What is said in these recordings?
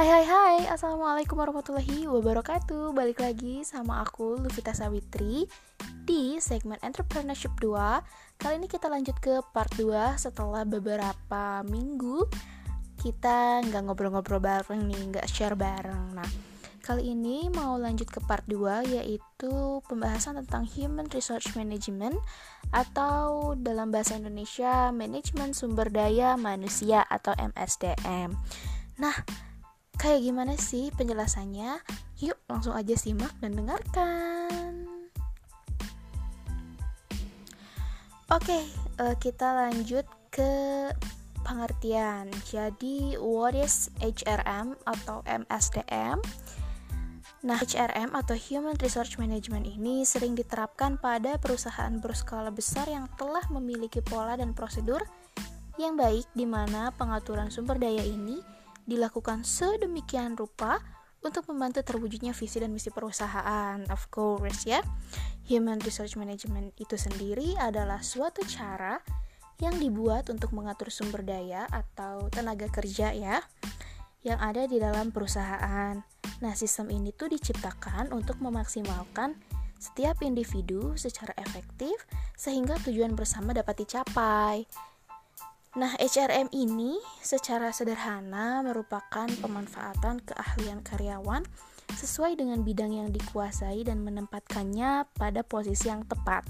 Hai hai hai, Assalamualaikum warahmatullahi wabarakatuh. Balik lagi sama aku Luvita Sawitri Di segmen Entrepreneurship 2 Kali ini kita lanjut ke part 2 Setelah beberapa minggu Kita nggak ngobrol-ngobrol bareng nih Nggak share bareng. Nah, kali ini mau lanjut ke part 2 Yaitu pembahasan tentang Human Resource Management Atau dalam bahasa Indonesia Manajemen Sumber Daya Manusia atau MSDM Nah, Kayak gimana sih penjelasannya? Yuk langsung aja simak dan dengarkan. Oke, uh, kita lanjut ke pengertian. Jadi, what is HRM atau MSDM? Nah, HRM atau Human Resource Management ini sering diterapkan pada perusahaan berskala besar yang telah memiliki pola dan prosedur yang baik di mana pengaturan sumber daya ini dilakukan sedemikian rupa untuk membantu terwujudnya visi dan misi perusahaan. Of course ya. Human Resource Management itu sendiri adalah suatu cara yang dibuat untuk mengatur sumber daya atau tenaga kerja ya yang ada di dalam perusahaan. Nah, sistem ini tuh diciptakan untuk memaksimalkan setiap individu secara efektif sehingga tujuan bersama dapat dicapai. Nah, HRM ini secara sederhana merupakan pemanfaatan keahlian karyawan sesuai dengan bidang yang dikuasai dan menempatkannya pada posisi yang tepat,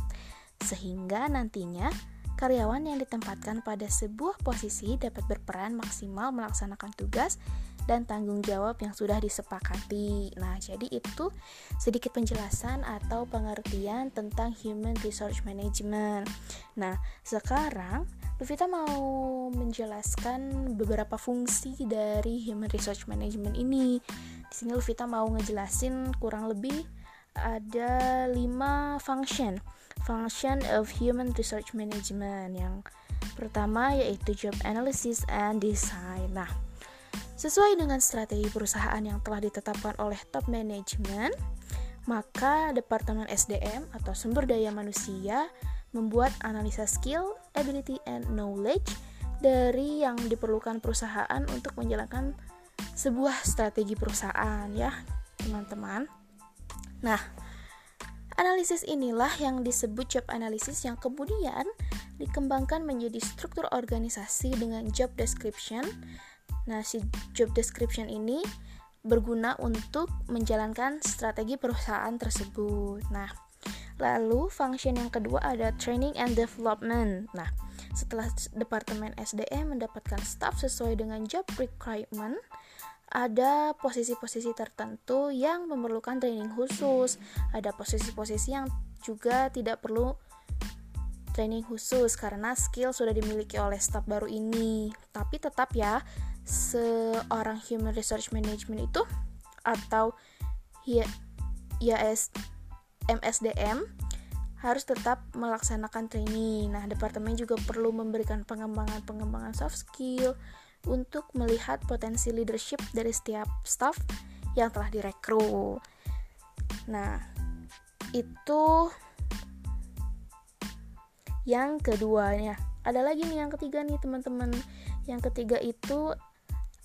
sehingga nantinya karyawan yang ditempatkan pada sebuah posisi dapat berperan maksimal melaksanakan tugas dan tanggung jawab yang sudah disepakati. Nah, jadi itu sedikit penjelasan atau pengertian tentang human resource management. Nah, sekarang Luvita mau menjelaskan beberapa fungsi dari human resource management ini. Di sini Luvita mau ngejelasin kurang lebih ada 5 function. Function of human resource management yang pertama yaitu job analysis and design. Nah, sesuai dengan strategi perusahaan yang telah ditetapkan oleh top management, maka Departemen SDM atau sumber daya manusia membuat analisa skill, ability, and knowledge dari yang diperlukan perusahaan untuk menjalankan sebuah strategi perusahaan ya teman-teman nah analisis inilah yang disebut job analysis yang kemudian dikembangkan menjadi struktur organisasi dengan job description nah si job description ini berguna untuk menjalankan strategi perusahaan tersebut nah Lalu, function yang kedua ada training and development. Nah, setelah Departemen SDM mendapatkan staff sesuai dengan job requirement, ada posisi-posisi tertentu yang memerlukan training khusus. Ada posisi-posisi yang juga tidak perlu training khusus karena skill sudah dimiliki oleh staff baru ini. Tapi tetap ya, seorang human resource management itu atau ya MSDM harus tetap melaksanakan training. Nah, departemen juga perlu memberikan pengembangan-pengembangan soft skill untuk melihat potensi leadership dari setiap staff yang telah direkrut. Nah, itu yang keduanya. Ada lagi nih yang ketiga nih, teman-teman. Yang ketiga itu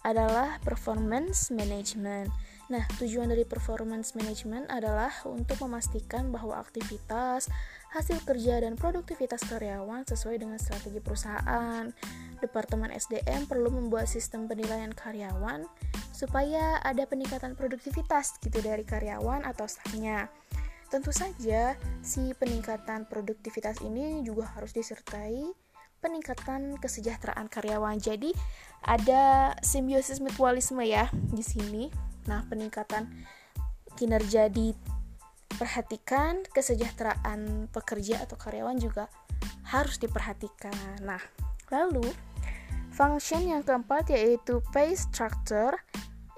adalah performance management. Nah, tujuan dari performance management adalah untuk memastikan bahwa aktivitas, hasil kerja, dan produktivitas karyawan sesuai dengan strategi perusahaan. Departemen SDM perlu membuat sistem penilaian karyawan supaya ada peningkatan produktivitas gitu dari karyawan atau stafnya. Tentu saja, si peningkatan produktivitas ini juga harus disertai peningkatan kesejahteraan karyawan. Jadi, ada simbiosis mutualisme ya di sini Nah, peningkatan kinerja diperhatikan, kesejahteraan pekerja atau karyawan juga harus diperhatikan. Nah, lalu function yang keempat yaitu pay structure,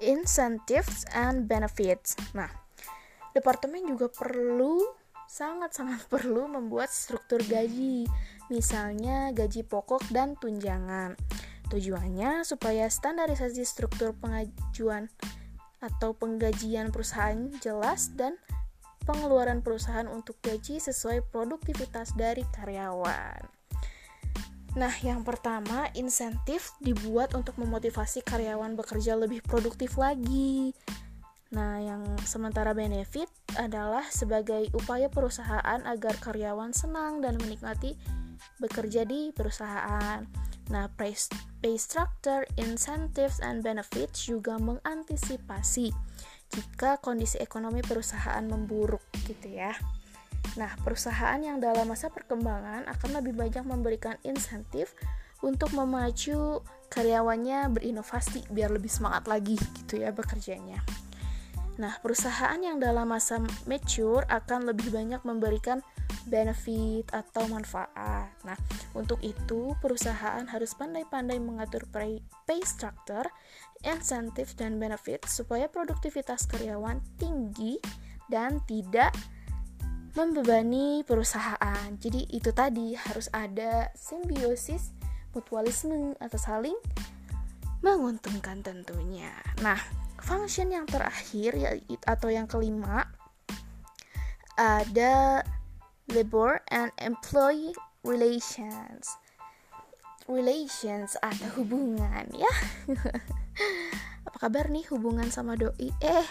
incentives and benefits. Nah, departemen juga perlu sangat-sangat perlu membuat struktur gaji, misalnya gaji pokok dan tunjangan. Tujuannya supaya standarisasi struktur pengajuan atau penggajian perusahaan jelas dan pengeluaran perusahaan untuk gaji sesuai produktivitas dari karyawan. Nah, yang pertama, insentif dibuat untuk memotivasi karyawan bekerja lebih produktif lagi. Nah, yang sementara benefit adalah sebagai upaya perusahaan agar karyawan senang dan menikmati bekerja di perusahaan. Nah, pay, structure, incentives, and benefits juga mengantisipasi jika kondisi ekonomi perusahaan memburuk gitu ya. Nah, perusahaan yang dalam masa perkembangan akan lebih banyak memberikan insentif untuk memacu karyawannya berinovasi biar lebih semangat lagi gitu ya bekerjanya. Nah, perusahaan yang dalam masa mature akan lebih banyak memberikan benefit atau manfaat. Nah, untuk itu perusahaan harus pandai-pandai mengatur pay, structure, insentif dan benefit supaya produktivitas karyawan tinggi dan tidak membebani perusahaan. Jadi itu tadi harus ada simbiosis, mutualisme atau saling menguntungkan tentunya. Nah, function yang terakhir ya atau yang kelima ada labor and employee relations. Relations atau hubungan ya. Apa kabar nih hubungan sama doi? Eh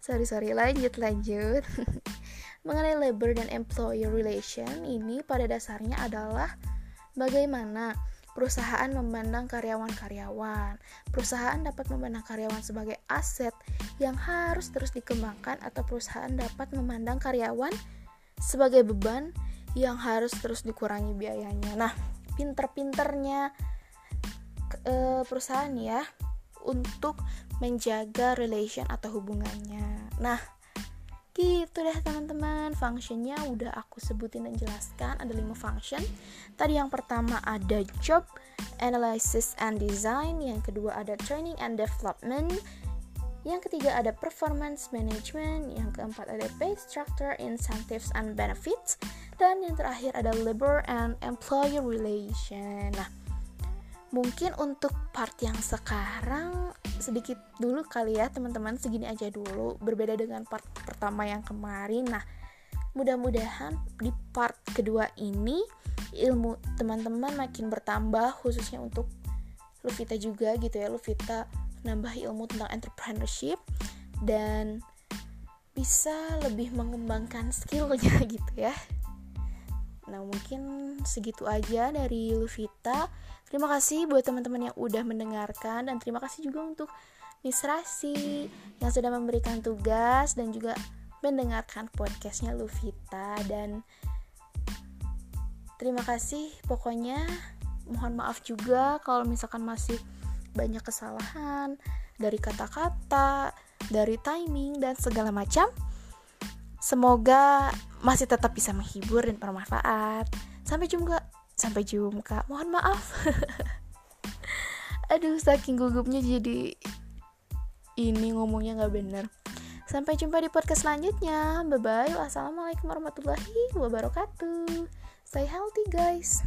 sorry sorry. Lanjut lanjut. Mengenai labor dan employee relation ini pada dasarnya adalah bagaimana perusahaan memandang karyawan-karyawan. Perusahaan dapat memandang karyawan sebagai aset yang harus terus dikembangkan atau perusahaan dapat memandang karyawan sebagai beban yang harus terus dikurangi biayanya. Nah, pinter-pinternya e, perusahaan ya untuk menjaga relation atau hubungannya. Nah, gitu deh teman-teman. Functionnya udah aku sebutin dan jelaskan. Ada lima function. Tadi yang pertama ada job analysis and design. Yang kedua ada training and development yang ketiga ada performance management yang keempat ada pay structure incentives and benefits dan yang terakhir ada labor and employee relation. Nah mungkin untuk part yang sekarang sedikit dulu kali ya teman-teman segini aja dulu berbeda dengan part pertama yang kemarin. Nah mudah-mudahan di part kedua ini ilmu teman-teman makin bertambah khususnya untuk Luvita juga gitu ya Luvita nambah ilmu tentang entrepreneurship dan bisa lebih mengembangkan skillnya gitu ya. Nah mungkin segitu aja dari Luvita. Terima kasih buat teman-teman yang udah mendengarkan Dan terima kasih juga untuk Miss Rasi Yang sudah memberikan tugas dan juga mendengarkan podcastnya Luvita. Dan terima kasih. Pokoknya Mohon maaf juga kalau misalkan masih banyak kesalahan Dari kata-kata, dari timing dan segala macam Semoga masih tetap bisa menghibur dan bermanfaat. Sampai jumpa. Sampai jumpa. Mohon maaf. Aduh, saking gugupnya jadi ini ngomongnya nggak bener. Sampai jumpa di podcast selanjutnya. Bye bye. Wassalamualaikum warahmatullahi wabarakatuh. Stay healthy guys.